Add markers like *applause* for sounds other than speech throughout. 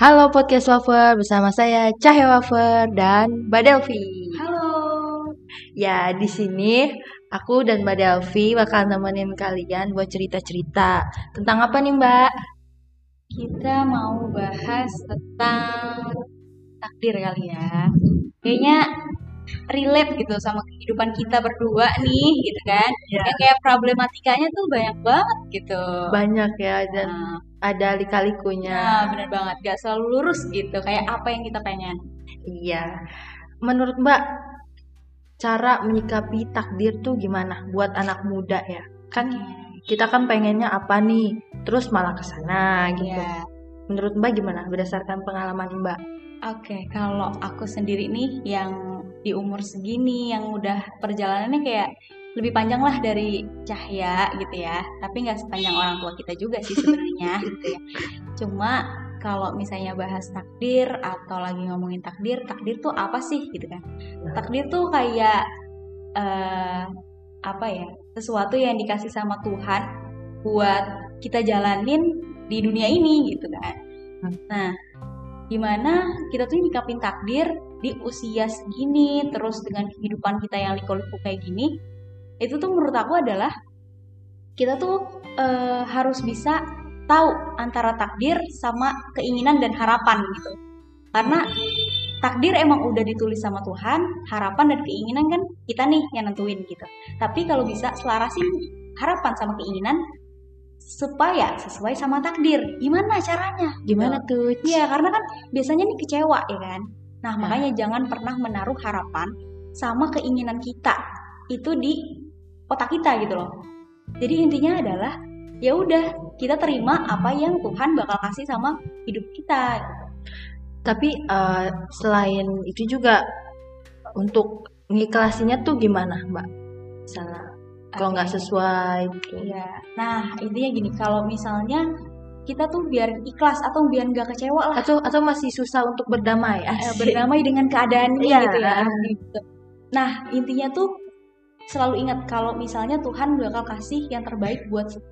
Halo podcast Wafer bersama saya Cahya Wafer dan Mbak Delvi. Halo. Ya, di sini aku dan Mbak Delvi bakal nemenin kalian buat cerita-cerita. Tentang apa nih, Mbak? Kita mau bahas tentang takdir kali ya. Kayaknya relate gitu sama kehidupan kita berdua nih gitu kan. Ya. Yang kayak problematikanya tuh banyak banget gitu. Banyak ya dan Nah, ada lika-likunya. nah, bener banget. Gak selalu lurus gitu. Kayak apa yang kita pengen. Iya. Menurut Mbak, cara menyikapi takdir tuh gimana buat anak muda ya? Kan kita kan pengennya apa nih? Terus malah ke sana gitu. Iya. Menurut Mbak gimana berdasarkan pengalaman Mbak? Oke, kalau aku sendiri nih yang di umur segini yang udah perjalanannya kayak lebih panjang lah dari Cahya gitu ya. Tapi nggak sepanjang orang tua kita juga sih sebenarnya *laughs* gitu ya. Cuma kalau misalnya bahas takdir atau lagi ngomongin takdir, takdir tuh apa sih gitu kan? Takdir tuh kayak eh, apa ya? Sesuatu yang dikasih sama Tuhan buat kita jalanin di dunia ini gitu kan. Hmm. Nah, gimana kita tuh nyikapin takdir di usia segini terus dengan kehidupan kita yang liku-liku kayak gini itu tuh menurut aku adalah kita tuh eh, harus bisa tahu antara takdir sama keinginan dan harapan gitu karena takdir emang udah ditulis sama Tuhan harapan dan keinginan kan kita nih yang nentuin gitu tapi kalau bisa selarasin harapan sama keinginan supaya sesuai sama takdir gimana caranya Gimana tuh? Iya, karena kan biasanya nih kecewa ya kan. Nah, Ya. makanya jangan pernah menaruh harapan sama keinginan kita itu di otak kita gitu loh. Jadi intinya adalah ya udah kita terima apa yang Tuhan bakal kasih sama hidup kita. Tapi eh, selain itu juga untuk ngiklasinya tuh gimana, Mbak? Misalnya kalau nggak sesuai gitu. Iya. Nah, intinya gini, kalau misalnya kita tuh biar ikhlas atau biar nggak kecewa lah Atau atau masih susah untuk berdamai. eh, Asik. berdamai dengan keadaannya Iya. gitu ya. Gitu. Nah, intinya tuh selalu ingat kalau misalnya Tuhan bakal kasih yang terbaik buat se-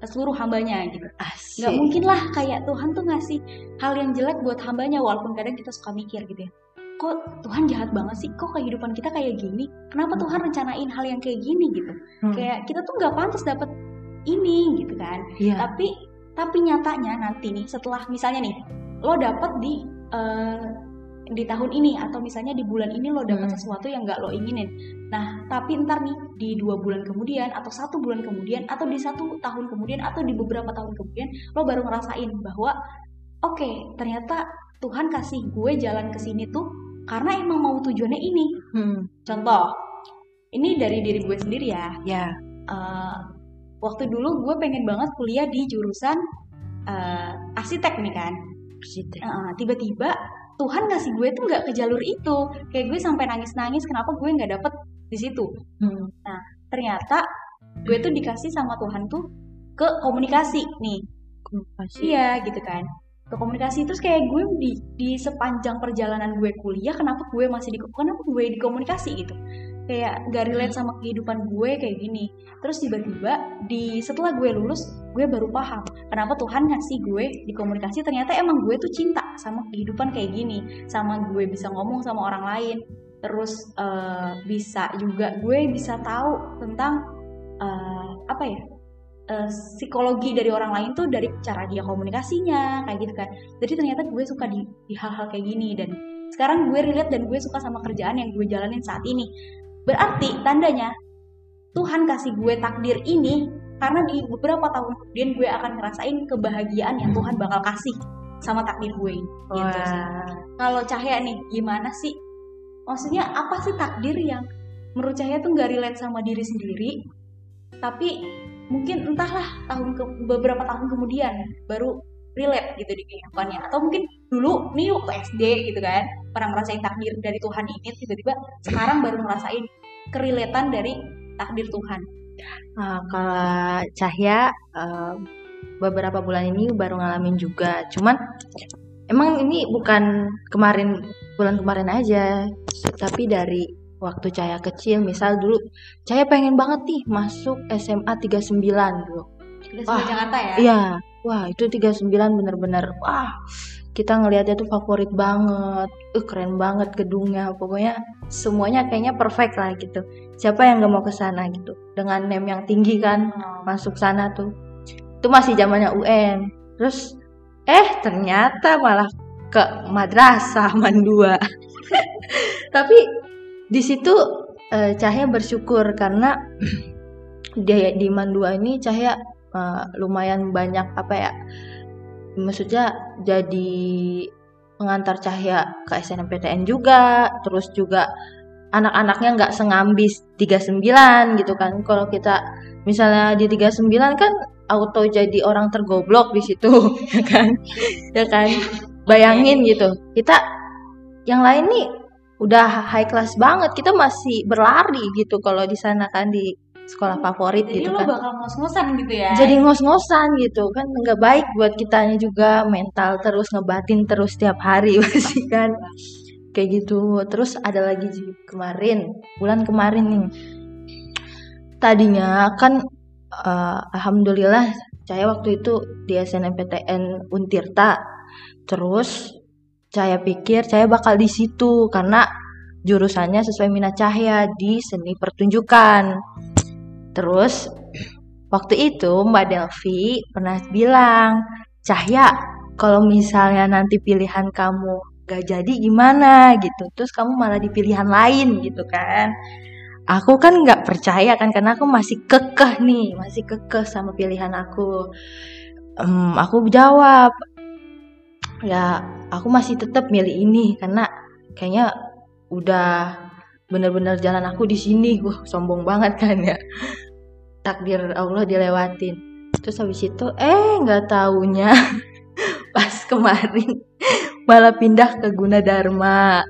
seluruh hambanya gitu. Asik. Nggak mungkin lah kayak Tuhan tuh ngasih hal yang jelek buat hambanya walaupun kadang kita suka mikir gitu ya. Kok Tuhan jahat banget sih? Kok kehidupan kita kayak gini? Kenapa Tuhan rencanain hal yang kayak gini gitu? Hmm. Kayak kita tuh nggak pantas dapet ini gitu kan Iya. tapi tapi nyatanya nanti nih setelah misalnya nih lo dapet di eh, di tahun ini atau misalnya di bulan ini lo dapet Hmm. sesuatu yang nggak lo inginin nah tapi ntar nih di dua bulan kemudian atau satu bulan kemudian atau di satu tahun kemudian atau di beberapa tahun kemudian lo baru ngerasain bahwa oke ternyata Tuhan kasih gue jalan ke sini tuh karena emang mau tujuannya ini Hmm. contoh ini dari diri gue sendiri ya Ya. eh, waktu dulu gue pengen banget kuliah di jurusan eh, arsitek nih kan. Arsitek. Tiba-tiba Tuhan ngasih gue tuh nggak ke jalur itu. Kayak gue sampai nangis-nangis kenapa gue nggak dapet di situ? Hmm. ternyata gue tuh dikasih sama Tuhan tuh ke komunikasi nih. Komunikasi. iya gitu kan. Ke komunikasi. Terus kayak gue di di sepanjang perjalanan gue kuliah kenapa gue masih di kenapa gue di komunikasi gitu kayak gak relate sama kehidupan gue kayak gini. Terus tiba-tiba di setelah gue lulus gue baru paham kenapa Tuhan ngasih gue di komunikasi ternyata emang gue tuh cinta sama kehidupan kayak gini sama gue bisa ngomong sama orang lain. Terus eh, bisa juga gue bisa tahu tentang eh, apa ya eh, psikologi dari orang lain tuh dari cara dia komunikasinya kayak gitu kan. Jadi ternyata gue suka di, di hal-hal kayak gini dan sekarang gue relate dan gue suka sama kerjaan yang gue jalanin saat ini berarti tandanya Tuhan kasih gue takdir ini karena di beberapa tahun kemudian gue akan ngerasain kebahagiaan yang Tuhan bakal kasih sama takdir gue. Ini gitu sih. Kalau Cahya nih gimana sih? Maksudnya apa sih takdir yang menurut Cahya tuh nggak relate sama diri sendiri? Tapi mungkin entahlah tahun ke, beberapa tahun kemudian baru relate gitu di kehidupannya atau mungkin dulu nih waktu SD gitu kan pernah ngerasain takdir dari Tuhan ini tiba-tiba sekarang baru ngerasain kerelatean dari takdir Tuhan Nah, kalau Cahya eh, beberapa bulan ini baru ngalamin juga. Cuman emang ini bukan kemarin bulan kemarin aja, tapi dari waktu Cahya kecil. Misal dulu Cahya pengen banget nih masuk SMA 39 dulu. Kita Wah, Jakarta ya Iya, wah itu 39 bener-bener wah kita ngelihatnya tuh favorit banget, uh keren banget gedungnya, pokoknya semuanya kayaknya perfect lah gitu. Siapa yang gak mau ke sana gitu? Dengan name yang tinggi kan, masuk sana tuh. Itu masih zamannya UN. Terus eh ternyata malah ke madrasah Mandua. *laughs* Tapi di situ eh, Cahya bersyukur karena *clears throat* di di Mandua ini Cahya eh, lumayan banyak apa ya? Maksudnya jadi pengantar Cahya ke SNMPTN juga, terus juga anak-anaknya nggak sengambis 39 gitu kan. Kalau kita misalnya di 39 kan auto jadi orang tergoblok di situ, *laughs* ya kan? Ya kan? Bayangin gitu. Kita yang lain nih udah high class banget, kita masih berlari gitu kalau di sana kan di sekolah favorit Jadi gitu lo kan. bakal ngos-ngosan gitu ya. Jadi ngos-ngosan gitu kan nggak baik buat kitanya juga mental terus ngebatin terus tiap hari *laughs* pasti kan kayak gitu. Terus ada lagi kemarin bulan kemarin nih tadinya kan eh, alhamdulillah saya waktu itu di SNMPTN Untirta terus saya pikir saya bakal di situ karena jurusannya sesuai minat Cahya di seni pertunjukan. Terus waktu itu Mbak Delvi pernah bilang, Cahya, kalau misalnya nanti pilihan kamu gak jadi gimana gitu, terus kamu malah di pilihan lain gitu kan. Aku kan nggak percaya kan karena aku masih kekeh nih, masih kekeh sama pilihan aku. Em, aku jawab, ya aku masih tetap milih ini karena kayaknya udah bener-bener jalan aku di sini. Wah, sombong banget kan ya takdir Allah dilewatin. Terus habis itu eh nggak taunya. *laughs* Pas kemarin malah pindah ke Gunadarma.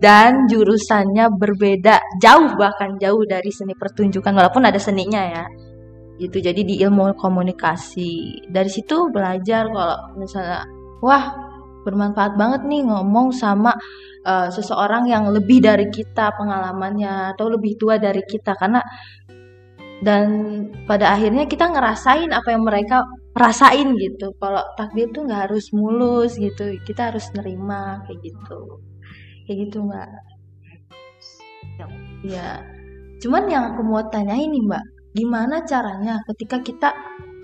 Dan jurusannya berbeda jauh bahkan jauh dari seni pertunjukan walaupun ada seninya ya. Gitu jadi di ilmu komunikasi. Dari situ belajar kalau misalnya wah bermanfaat banget nih ngomong sama eh, seseorang yang lebih dari kita pengalamannya atau lebih tua dari kita. Karena dan pada akhirnya kita ngerasain apa yang mereka rasain gitu. Kalau takdir tuh nggak harus mulus gitu. Kita harus nerima kayak gitu. Kayak gitu mbak. Ya cuman yang aku mau tanyain nih mbak. Gimana caranya ketika kita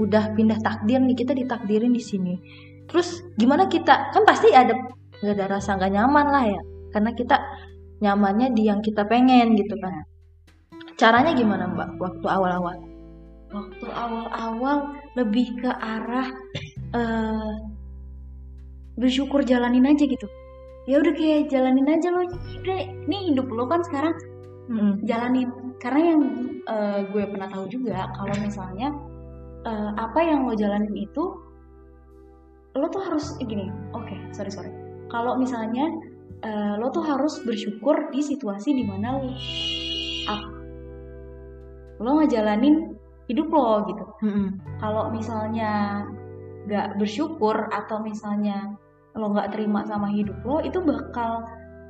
udah pindah takdir nih kita ditakdirin di sini. Terus gimana kita? Kan pasti ada nggak ada rasa nggak nyaman lah ya. Karena kita nyamannya di yang kita pengen gitu kan caranya gimana mbak waktu awal-awal? Waktu awal-awal lebih ke arah eh bersyukur jalanin aja gitu. Ya udah kayak jalanin aja lo udah ini hidup lo kan sekarang Mm-mm. jalanin. Karena yang eh, gue pernah tahu juga kalau misalnya eh, apa yang lo jalanin itu lo tuh harus gini oke sorry sorry. Kalau misalnya eh, lo tuh harus bersyukur di situasi di mana lo lo ngejalanin hidup lo gitu. Mm-mm. kalau misalnya nggak bersyukur atau misalnya lo nggak terima sama hidup lo itu bakal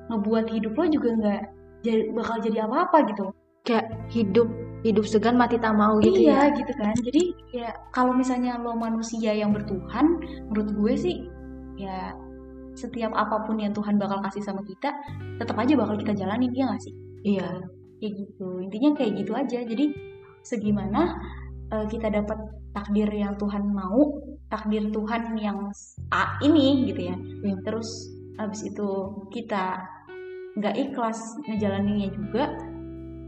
ngebuat hidup lo juga nggak jadi bakal jadi apa-apa gitu. Kayak hidup hidup segan mati tak mau gitu iya ya. gitu kan. Jadi ya kalau misalnya lo manusia yang bertuhan menurut gue sih ya setiap apa pun yang Tuhan bakal kasih sama kita tetap aja bakal kita jalanin dia nggak sih? Iya. Kayak gitu. Intinya kayak gitu aja. Jadi segimana eh, kita dapat takdir yang Tuhan mau takdir Tuhan yang A ini gitu ya. Iya. terus habis itu kita nggak ikhlas ngejalaninnya juga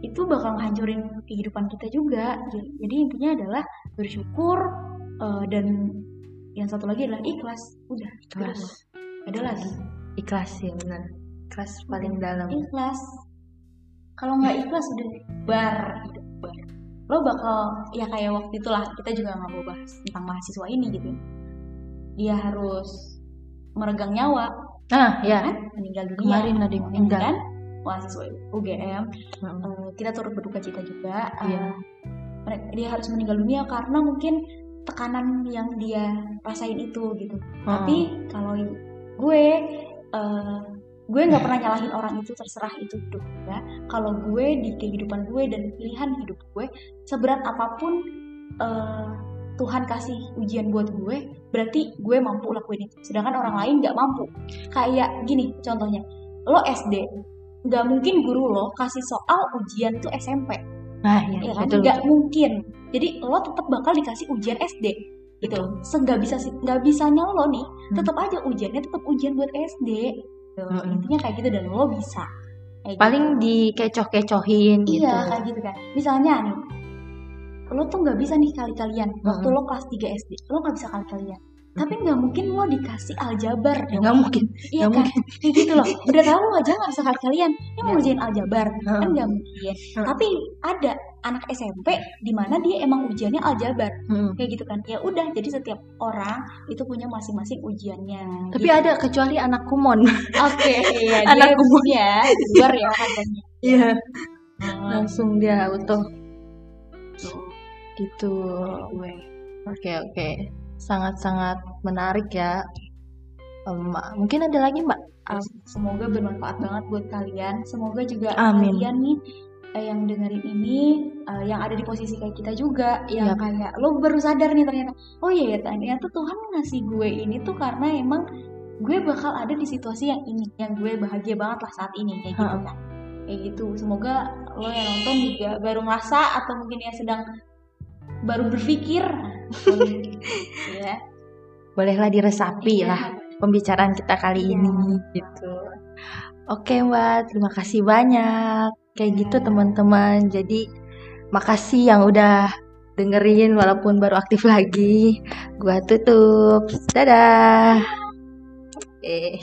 itu bakal ngancurin kehidupan kita juga J- jadi intinya adalah bersyukur eh, dan yang satu lagi adalah ikhlas. Udah ikhlas. ada lagi? Ikhlas ya benar. Ikhlas paling dalam. Ikhlas. Kalau nggak ikhlas udah bar hidup bar lo bakal ya kayak waktu itulah kita juga nggak mau bahas tentang mahasiswa ini gitu. Dia harus meregang nyawa. Nah ya kan? Meninggal dunia. Kemarin ada yang meninggal. kan mahasiswa UGM Mm-mm. Eh, kita turut berduka cita juga. Eh, Iya. dia harus meninggal dunia karena mungkin tekanan yang dia rasain itu gitu. Tapi kalau gue eh, gue nggak pernah nyalahin orang itu terserah itu hidup gue kalau gue di kehidupan gue dan pilihan hidup gue seberat apa pun eh, Tuhan kasih ujian buat gue, berarti gue mampu lakuin itu. Sedangkan orang lain nggak mampu. Kayak gini contohnya, lo SD, nggak mungkin guru lo kasih soal ujian tuh SMP, Nah, ya, ya kan? betul. Nggak mungkin. Jadi lo tetap bakal dikasih ujian SD, gitu. Nggak bisa nggak bisanya lo nih, Hmm. tetap aja ujiannya tetap ujian buat SD. Gitu. Mm-mm. Intinya kayak gitu dan lo bisa. Kayak Paling gitu. dikecoh-kecohin gitu. Iya kayak gitu kan. Misalnya nih, lo tuh nggak bisa nih kali-kalian. Waktu lo kelas 3 SD, lo nggak bisa kali-kalian. Tapi nggak mungkin lo dikasih aljabar. Ya, nggak mungkin. Iya kan? Kayak gitu loh. Udah tahu aja nggak bisa kali-kalian. Ini mau Iya. ujian aljabar. Kan nggak mungkin. Tapi ada anak SMP di mana dia emang ujiannya aljabar. Mm. Kayak gitu kan. Ya udah, jadi setiap orang itu punya masing-masing ujiannya. Tapi Gitu. ada kecuali anak kumon. Oke, *laughs* iya Anak umum. ya luar ya katanya. Iya. Hmm, Langsung dia auto gitu. Oke oke. Sangat-sangat menarik ya. Em, mungkin ada lagi mbak? Um, semoga bermanfaat banget buat kalian. Semoga juga Amin. kalian nih eh, yang dengerin ini, eh, yang ada di posisi kayak kita juga, yang Yap. kayak lo baru sadar nih ternyata, oh iya ya ternyata Tuhan ngasih gue ini tuh karena emang gue bakal ada di situasi yang ini, yang gue bahagia banget lah saat ini kayak gitu kan. Kayak gitu. Semoga lo yang nonton juga baru ngerasa atau mungkin yang sedang baru berpikir, *laughs* ya. Bolehlah diresapi Iya. lah pembicaraan kita kali Iya. ini gitu. Oke mbak, terima kasih banyak. Kayak gitu teman-teman. Jadi makasih yang udah dengerin walaupun baru aktif lagi. Gua tutup. Dadah. Eh.